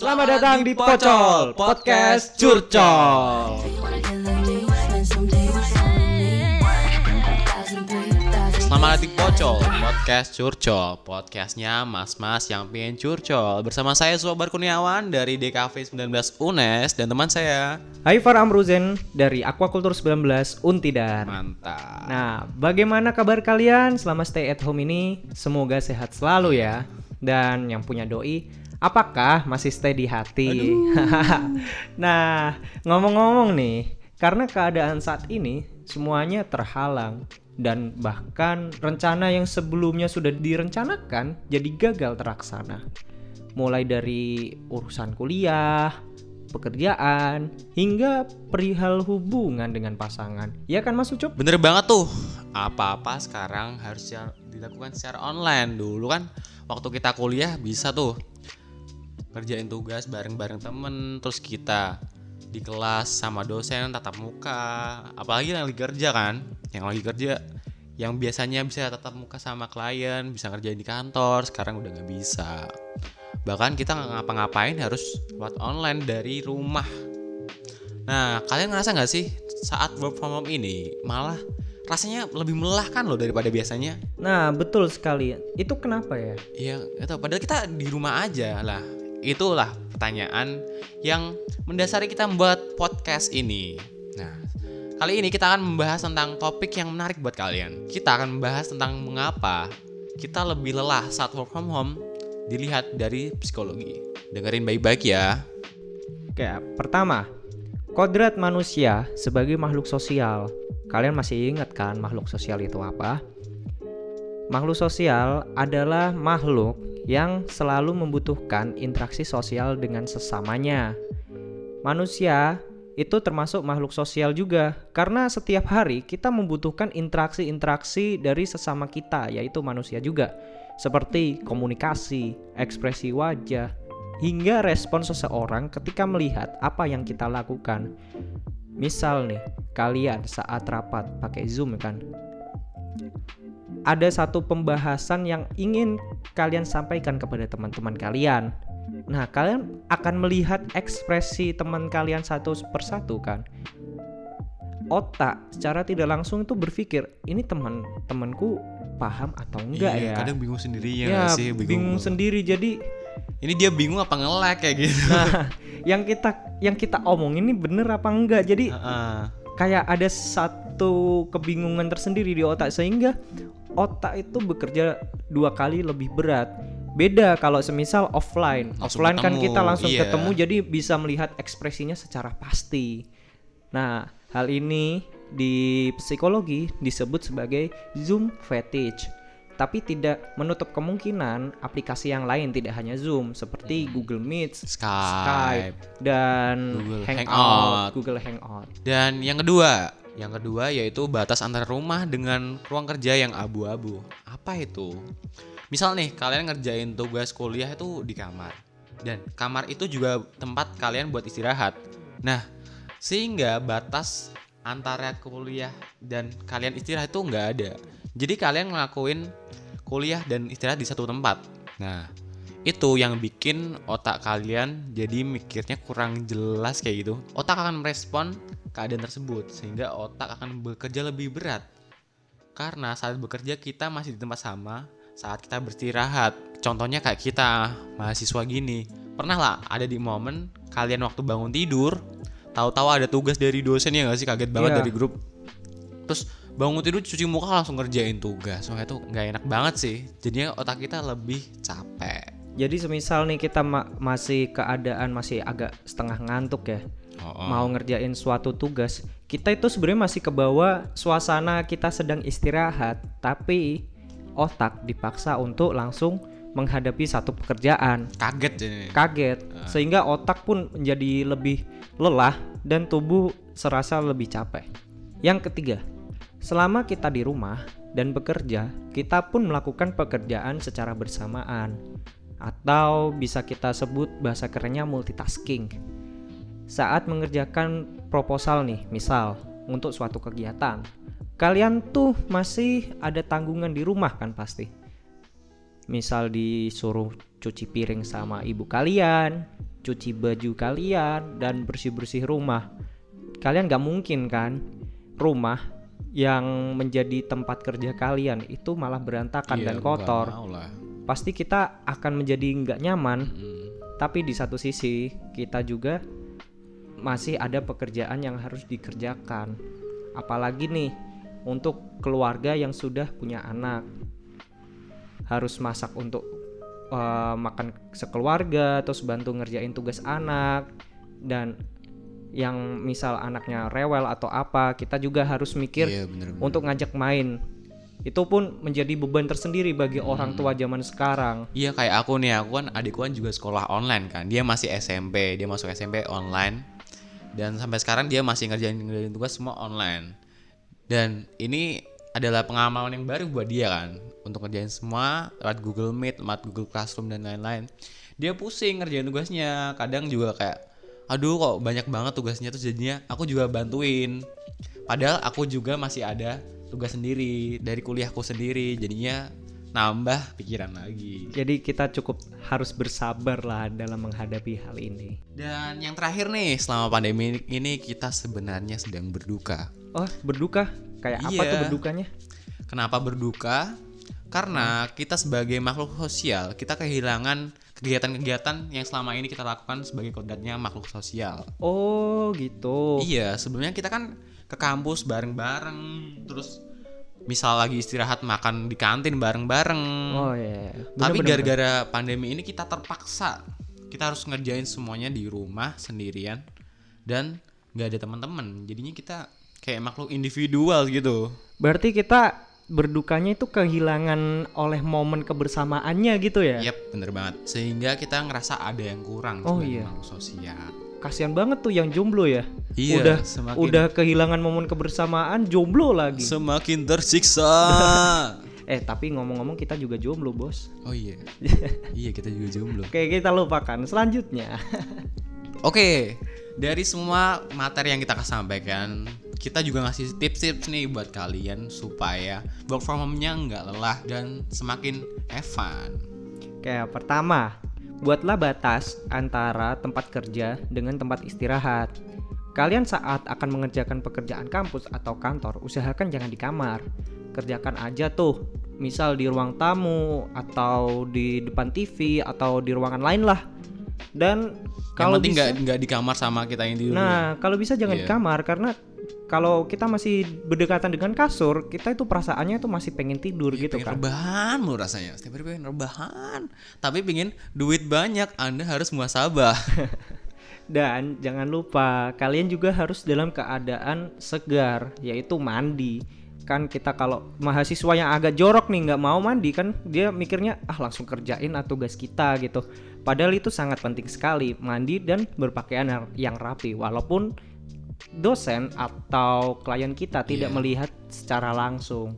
Selamat datang di Pocol Podcast Curcol. Selamat datang di Pocol Podcast Curcol Podcastnya mas-mas yang pengen curcol Bersama saya Sobar Kurniawan dari DKV 19 UNES Dan teman saya Haifar Amruzen dari Aquaculture 19 Untidar. Mantap Nah, bagaimana kabar kalian selama stay at home ini? Semoga sehat selalu ya. Dan yang punya doi, apakah masih stay di hati? nah, ngomong-ngomong nih, karena keadaan saat ini semuanya terhalang dan bahkan rencana yang sebelumnya sudah direncanakan jadi gagal terlaksana. Mulai dari urusan kuliah, pekerjaan, hingga perihal hubungan dengan pasangan. Ya kan Mas Ucup? Bener banget tuh Apa-apa sekarang harusnya dilakukan secara online Dulu kan waktu kita kuliah bisa tuh Kerjain tugas bareng-bareng temen Terus kita di kelas sama dosen tatap muka Apalagi yang lagi kerja kan Yang lagi kerja yang biasanya bisa tatap muka sama klien Bisa ngerjain di kantor Sekarang udah nggak bisa Bahkan kita nggak ngapa-ngapain harus buat online dari rumah Nah, kalian ngerasa nggak sih saat work from home ini malah rasanya lebih melelahkan loh daripada biasanya? Nah, betul sekali. Itu kenapa ya? Iya, itu padahal kita di rumah aja lah. Itulah pertanyaan yang mendasari kita membuat podcast ini. Nah, kali ini kita akan membahas tentang topik yang menarik buat kalian. Kita akan membahas tentang mengapa kita lebih lelah saat work from home dilihat dari psikologi. Dengerin baik-baik ya. Oke, pertama, kodrat manusia sebagai makhluk sosial. Kalian masih ingat kan makhluk sosial itu apa? Makhluk sosial adalah makhluk yang selalu membutuhkan interaksi sosial dengan sesamanya. Manusia itu termasuk makhluk sosial juga karena setiap hari kita membutuhkan interaksi-interaksi dari sesama kita yaitu manusia juga seperti komunikasi, ekspresi wajah, hingga respon seseorang ketika melihat apa yang kita lakukan. Misal nih, kalian saat rapat pakai Zoom kan. Ada satu pembahasan yang ingin kalian sampaikan kepada teman-teman kalian. Nah, kalian akan melihat ekspresi teman kalian satu persatu kan. Otak secara tidak langsung itu berpikir, ini teman-temanku paham atau enggak Iya, ya? Kadang bingung sendiri ya, ya, sih, bingung sendiri. Jadi Ini dia bingung apa ngelek kayak gitu. Nah, yang kita yang kita omong ini bener apa enggak? Jadi Heeh. Kayak ada satu kebingungan tersendiri di otak sehingga otak itu bekerja dua kali lebih berat. Beda kalau semisal offline. Langsung offline kan ketemu, kita langsung iya. ketemu jadi bisa melihat ekspresinya secara pasti. Nah, hal ini di psikologi disebut sebagai Zoom fetish. Tapi tidak menutup kemungkinan aplikasi yang lain tidak hanya Zoom seperti Google Meet, Skype. dan Google Hangout, Hangout. Google Hangout. Dan yang kedua, yang kedua yaitu batas antara rumah dengan ruang kerja yang abu-abu. Apa itu? Misal nih, kalian ngerjain tugas kuliah itu di kamar. Dan kamar itu juga tempat kalian buat istirahat. Nah, sehingga batas antara kuliah dan kalian istirahat itu nggak ada. Jadi kalian ngelakuin kuliah dan istirahat di satu tempat. Nah, itu yang bikin otak kalian jadi mikirnya kurang jelas kayak gitu. Otak akan merespon keadaan tersebut sehingga otak akan bekerja lebih berat. Karena saat bekerja kita masih di tempat sama saat kita beristirahat. Contohnya kayak kita mahasiswa gini. Pernah lah ada di momen kalian waktu bangun tidur tahu-tahu ada tugas dari dosen ya nggak sih kaget banget Iya. dari grup. Terus bangun tidur cuci muka langsung ngerjain tugas. Wah itu nggak enak banget sih. Jadinya otak kita lebih capek. Jadi semisal nih kita ma- masih keadaan masih agak setengah ngantuk ya, Oh, oh. mau ngerjain suatu tugas, kita itu sebenarnya masih ke bawah suasana kita sedang istirahat, tapi otak dipaksa untuk langsung menghadapi satu pekerjaan. kaget jadi. Kaget, sehingga otak pun menjadi lebih lelah dan tubuh serasa lebih capek. Yang ketiga, selama kita di rumah dan bekerja, kita pun melakukan pekerjaan secara bersamaan atau bisa kita sebut bahasa kerennya multitasking. Saat mengerjakan proposal nih, misal untuk suatu kegiatan, kalian tuh masih ada tanggungan di rumah kan pasti. Misal disuruh cuci piring sama ibu kalian, cuci baju kalian dan bersih-bersih rumah. Kalian nggak mungkin kan rumah yang menjadi tempat kerja kalian itu malah berantakan Iya, dan kotor. Pasti kita akan menjadi nggak nyaman. Mm. Tapi di satu sisi kita juga masih ada pekerjaan yang harus dikerjakan. Apalagi nih untuk keluarga yang sudah punya anak harus masak untuk eh, makan sekeluarga, terus bantu ngerjain tugas anak dan yang misal anaknya rewel atau apa, kita juga harus mikir Iya bener, bener. untuk ngajak main. Itu pun menjadi beban tersendiri bagi orang tua zaman sekarang. Iya kayak aku nih, aku kan adikku kan juga sekolah online kan. Dia masih SMP, dia masuk SMP online. Dan sampai sekarang dia masih ngerjain ngerjain tugas semua online. Dan ini adalah pengalaman yang baru buat dia kan untuk ngerjain semua lewat Google Meet, lewat Google Classroom dan lain-lain. Dia pusing ngerjain tugasnya, kadang juga kayak aduh kok banyak banget tugasnya tuh jadinya aku juga bantuin. Padahal aku juga masih ada tugas sendiri dari kuliahku sendiri, jadinya nambah pikiran lagi. Jadi kita cukup harus bersabar lah dalam menghadapi hal ini. Dan yang terakhir nih, selama pandemi ini kita sebenarnya sedang berduka. Oh, berduka? Kayak apa Iya. tuh berdukanya? Kenapa berduka? Karena kita sebagai makhluk sosial, kita kehilangan kegiatan-kegiatan yang selama ini kita lakukan sebagai kodratnya makhluk sosial. Oh, gitu. Iya, sebelumnya kita kan ke kampus bareng-bareng, terus misal lagi istirahat makan di kantin bareng-bareng. Oh iya. Tapi Bener-bener. gara-gara pandemi ini kita terpaksa kita harus ngerjain semuanya di rumah sendirian dan nggak ada teman-teman. Jadinya kita kayak makhluk individual gitu. Berarti kita berdukanya itu kehilangan oleh momen kebersamaannya gitu ya? Yap, bener banget. Sehingga kita ngerasa ada yang kurang Oh, sebagai iya. makhluk sosial. Kasihan banget tuh yang jomblo ya. Iya, udah semakin- udah kehilangan momen kebersamaan jomblo lagi. Semakin tersiksa. eh, tapi ngomong-ngomong kita juga jomblo, Bos. oh iya. iya, kita juga jomblo. Oke, kita lupakan. Selanjutnya. Oke, dari semua materi yang kita sampaikan, kita juga ngasih tips-tips nih buat kalian supaya work from home-nya nggak lelah dan semakin have fun. Kayak pertama, buatlah batas antara tempat kerja dengan tempat istirahat. Kalian saat akan mengerjakan pekerjaan kampus atau kantor, usahakan jangan di kamar. Kerjakan aja tuh, misal di ruang tamu atau di depan TV atau di ruangan lain lah. Dan Kalau penting nggak nggak di kamar sama kita yang di rumah. nah kalau bisa jangan di Iya. kamar karena kalau kita masih berdekatan dengan kasur, kita itu perasaannya tuh masih pengen tidur gitu pengen kan. rebahan mulu rasanya. Setiap hari pengen rebahan. Tapi pengen duit banyak, Anda harus muasabah. Dan jangan lupa kalian juga harus dalam keadaan segar yaitu mandi. Kan kita kalau mahasiswa yang agak jorok nih nggak mau mandi kan dia mikirnya ah langsung kerjain ah, tugas kita gitu. Padahal itu sangat penting sekali mandi dan berpakaian yang rapi walaupun dosen atau klien kita tidak Iya. melihat secara langsung.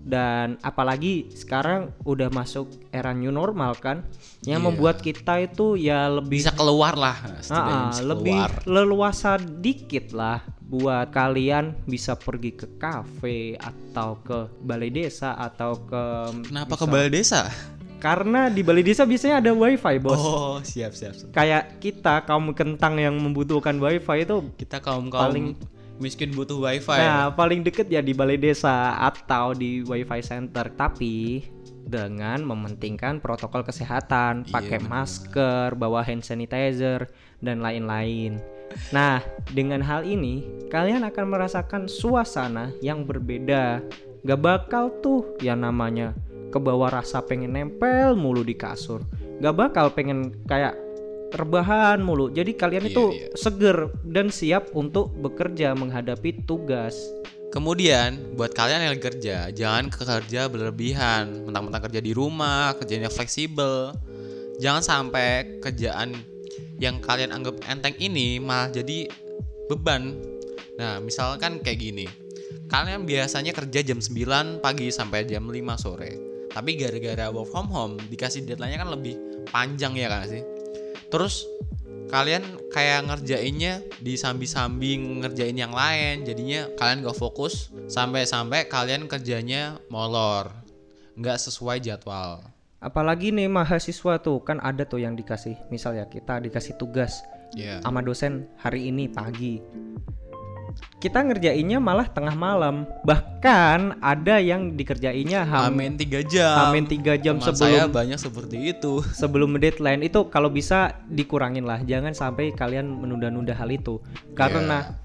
Dan apalagi sekarang udah masuk era new normal kan yang Iya. membuat kita itu ya lebih Bisa keluar lah, Ah, bisa lebih keluar. leluasa dikit lah buat kalian bisa pergi ke kafe atau ke balai desa atau ke Kenapa ke misal- balai desa? Karena di balai desa biasanya ada wifi bos Oh, siap siap. siap. kayak kita kaum kentang yang membutuhkan wifi itu Kita kaum kaum Paling- miskin butuh wifi. nah paling deket ya di balai desa atau di wifi center tapi dengan mementingkan protokol kesehatan Iya, pakai benar. masker bawa hand sanitizer dan lain-lain nah dengan hal ini kalian akan merasakan suasana yang berbeda gak bakal tuh yang namanya kebawa rasa pengen nempel mulu di kasur gak bakal pengen kayak rebahan mulu jadi kalian Iya, itu iya. seger dan siap untuk bekerja menghadapi tugas Kemudian buat kalian yang kerja, jangan kerja berlebihan, mentang-mentang kerja di rumah, kerjanya fleksibel. Jangan sampai kerjaan yang kalian anggap enteng ini malah jadi beban. Nah, misalkan kayak gini. Kalian biasanya kerja jam 9 pagi sampai jam 5 sore. Tapi gara-gara work from home dikasih deadline-nya kan lebih panjang ya kan sih? Terus kalian kayak ngerjainnya disambi-sambi ngerjain yang lain jadinya kalian gak fokus sampai-sampai kalian kerjanya molor nggak sesuai jadwal apalagi nih mahasiswa tuh kan ada tuh yang dikasih misal ya kita dikasih tugas Iya. sama dosen hari ini pagi kita ngerjainnya malah tengah malam. Bahkan ada yang dikerjainnya ham Amin tiga jam. Amin tiga jam Teman sebelum saya banyak seperti itu. sebelum deadline. Itu kalau bisa dikurangin lah. Jangan sampai kalian menunda-nunda hal itu. Karena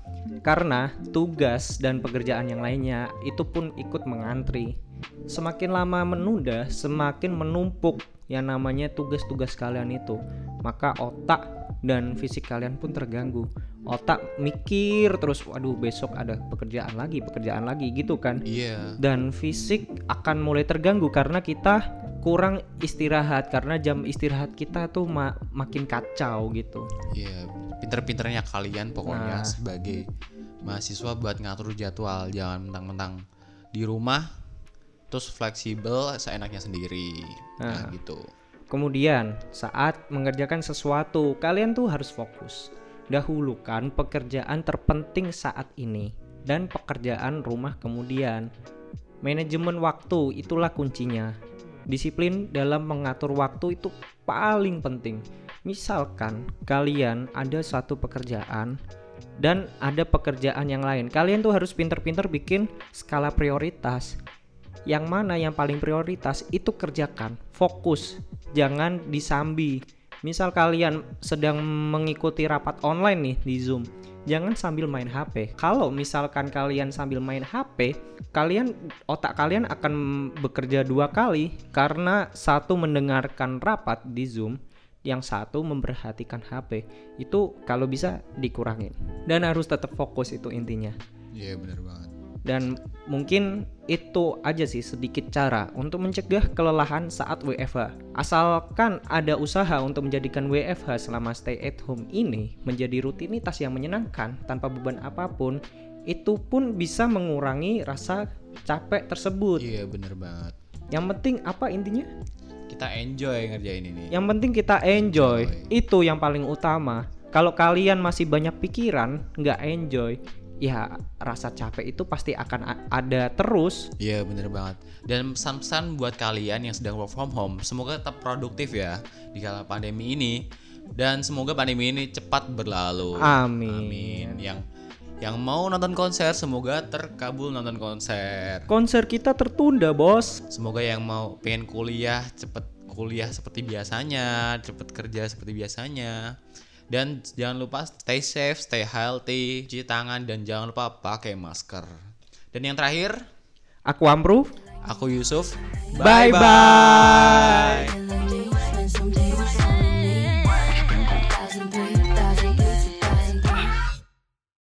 karena tugas dan pekerjaan yang lainnya itu pun ikut mengantri. Semakin lama menunda semakin menumpuk yang namanya tugas-tugas kalian itu. Maka otak dan fisik kalian pun terganggu otak mikir terus waduh besok ada pekerjaan lagi pekerjaan lagi gitu kan Iya. dan fisik akan mulai terganggu karena kita kurang istirahat karena jam istirahat kita tuh ma- makin kacau gitu. Iya, pinter-pinternya kalian pokoknya Nah. sebagai mahasiswa buat ngatur jadwal, jangan mentang-mentang di rumah terus fleksibel seenaknya sendiri. Nah, gitu. Kemudian saat mengerjakan sesuatu kalian tuh harus fokus. Dahulukan pekerjaan terpenting saat ini dan pekerjaan rumah kemudian. Manajemen waktu itulah kuncinya. Disiplin dalam mengatur waktu itu paling penting. Misalkan kalian ada satu pekerjaan dan ada pekerjaan yang lain. Kalian tuh harus pinter-pinter bikin skala prioritas. Yang mana yang paling prioritas itu kerjakan, fokus, jangan disambi. Misal kalian sedang mengikuti rapat online nih di Zoom, jangan sambil main HP. Kalau misalkan kalian sambil main HP, kalian otak kalian akan bekerja dua kali karena satu mendengarkan rapat di Zoom, yang satu memperhatikan HP. Itu kalau bisa dikurangin. Dan harus tetap fokus itu intinya. Iya, bener banget. Dan mungkin itu aja sih sedikit cara untuk mencegah kelelahan saat WFH. Asalkan ada usaha untuk menjadikan WFH selama stay at home ini menjadi rutinitas yang menyenangkan tanpa beban apa pun, itu pun bisa mengurangi rasa capek tersebut. Iya, bener banget. Yang penting apa intinya? Kita enjoy ngerjain ini. Yang penting kita enjoy. Enjoy. Itu yang paling utama. Kalau kalian masih banyak pikiran, nggak enjoy, ya rasa capek itu pasti akan ada terus. Iya bener banget Dan pesan-pesan buat kalian yang sedang work from home Semoga tetap produktif ya Di kala pandemi ini Dan semoga pandemi ini cepat berlalu Amin. Amin Yang yang mau nonton konser Semoga terkabul nonton konser Konser kita tertunda, Bos. Semoga yang mau pengen kuliah Cepet kuliah seperti biasanya Cepet kerja seperti biasanya dan jangan lupa stay safe, stay healthy, cuci tangan, dan jangan lupa pakai masker. Dan yang terakhir, Aku Amru. Aku Yusuf. Bye-bye. Bye-bye.